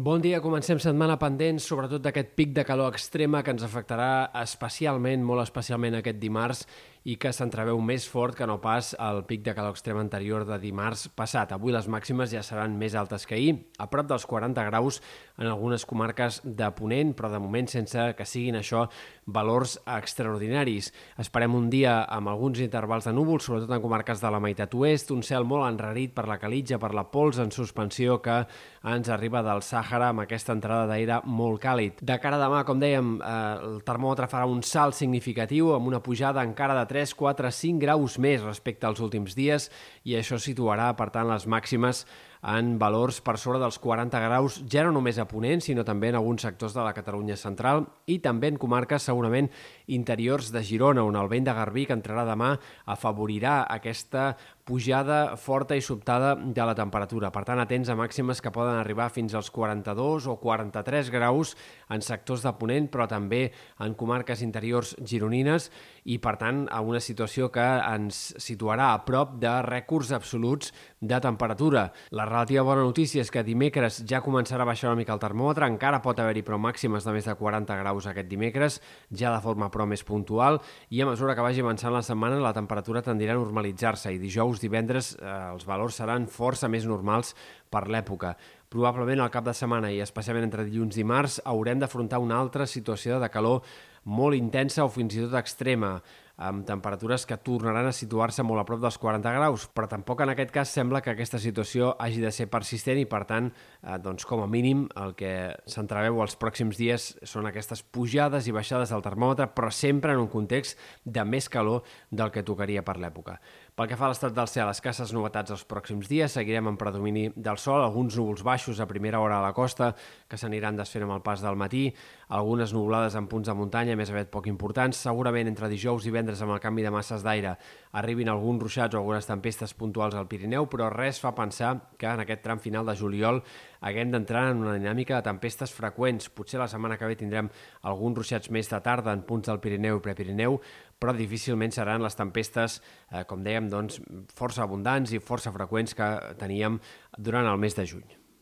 Bon dia, comencem setmana pendents, sobretot d'aquest pic de calor extrema que ens afectarà especialment, molt especialment aquest dimarts i que s'entreveu més fort que no pas el pic de calor extrem anterior de dimarts passat. Avui les màximes ja seran més altes que ahir, a prop dels 40 graus en algunes comarques de Ponent, però de moment sense que siguin això valors extraordinaris. Esperem un dia amb alguns intervals de núvols, sobretot en comarques de la meitat oest, un cel molt enrarit per la calitja, per la pols en suspensió que ens arriba del Sàhara amb aquesta entrada d'aire molt càlid. De cara a demà, com dèiem, eh, el termòmetre farà un salt significatiu amb una pujada encara de 3, 4, 5 graus més respecte als últims dies i això situarà, per tant, les màximes en valors per sobre dels 40 graus, ja no només a Ponent, sinó també en alguns sectors de la Catalunya central i també en comarques segurament interiors de Girona, on el vent de Garbí que entrarà demà afavorirà aquesta pujada forta i sobtada de la temperatura. Per tant, atents a màximes que poden arribar fins als 42 o 43 graus en sectors de Ponent, però també en comarques interiors gironines i, per tant, a una situació que ens situarà a prop de rècords absoluts de temperatura. La relativa bona notícia és que dimecres ja començarà a baixar una mica el termòmetre, encara pot haver-hi però màximes de més de 40 graus aquest dimecres, ja de forma però més puntual, i a mesura que vagi avançant la setmana la temperatura tendirà a normalitzar-se i dijous divendres eh, els valors seran força més normals per l'època. Probablement al cap de setmana i especialment entre dilluns i dimarts haurem d'afrontar una altra situació de calor molt intensa o fins i tot extrema, amb temperatures que tornaran a situar-se molt a prop dels 40 graus, però tampoc en aquest cas sembla que aquesta situació hagi de ser persistent i, per tant, eh, doncs, com a mínim, el que s'entreveu els pròxims dies són aquestes pujades i baixades del termòmetre, però sempre en un context de més calor del que tocaria per l'època. Pel que fa a l'estat del cel, escasses novetats els pròxims dies, seguirem en predomini del sol, alguns núvols baixos a primera hora a la costa que s'aniran desfent amb el pas del matí, algunes nuvolades en punts de muntanya, més aviat poc importants, segurament entre dijous i vendres amb el canvi de masses d'aire arribin alguns ruixats o algunes tempestes puntuals al Pirineu, però res fa pensar que en aquest tram final de juliol haguem d'entrar en una dinàmica de tempestes freqüents. Potser la setmana que ve tindrem alguns ruixats més de tarda en punts del Pirineu i Prepirineu, però difícilment seran les tempestes, eh, com dèiem, doncs, força abundants i força freqüents que teníem durant el mes de juny.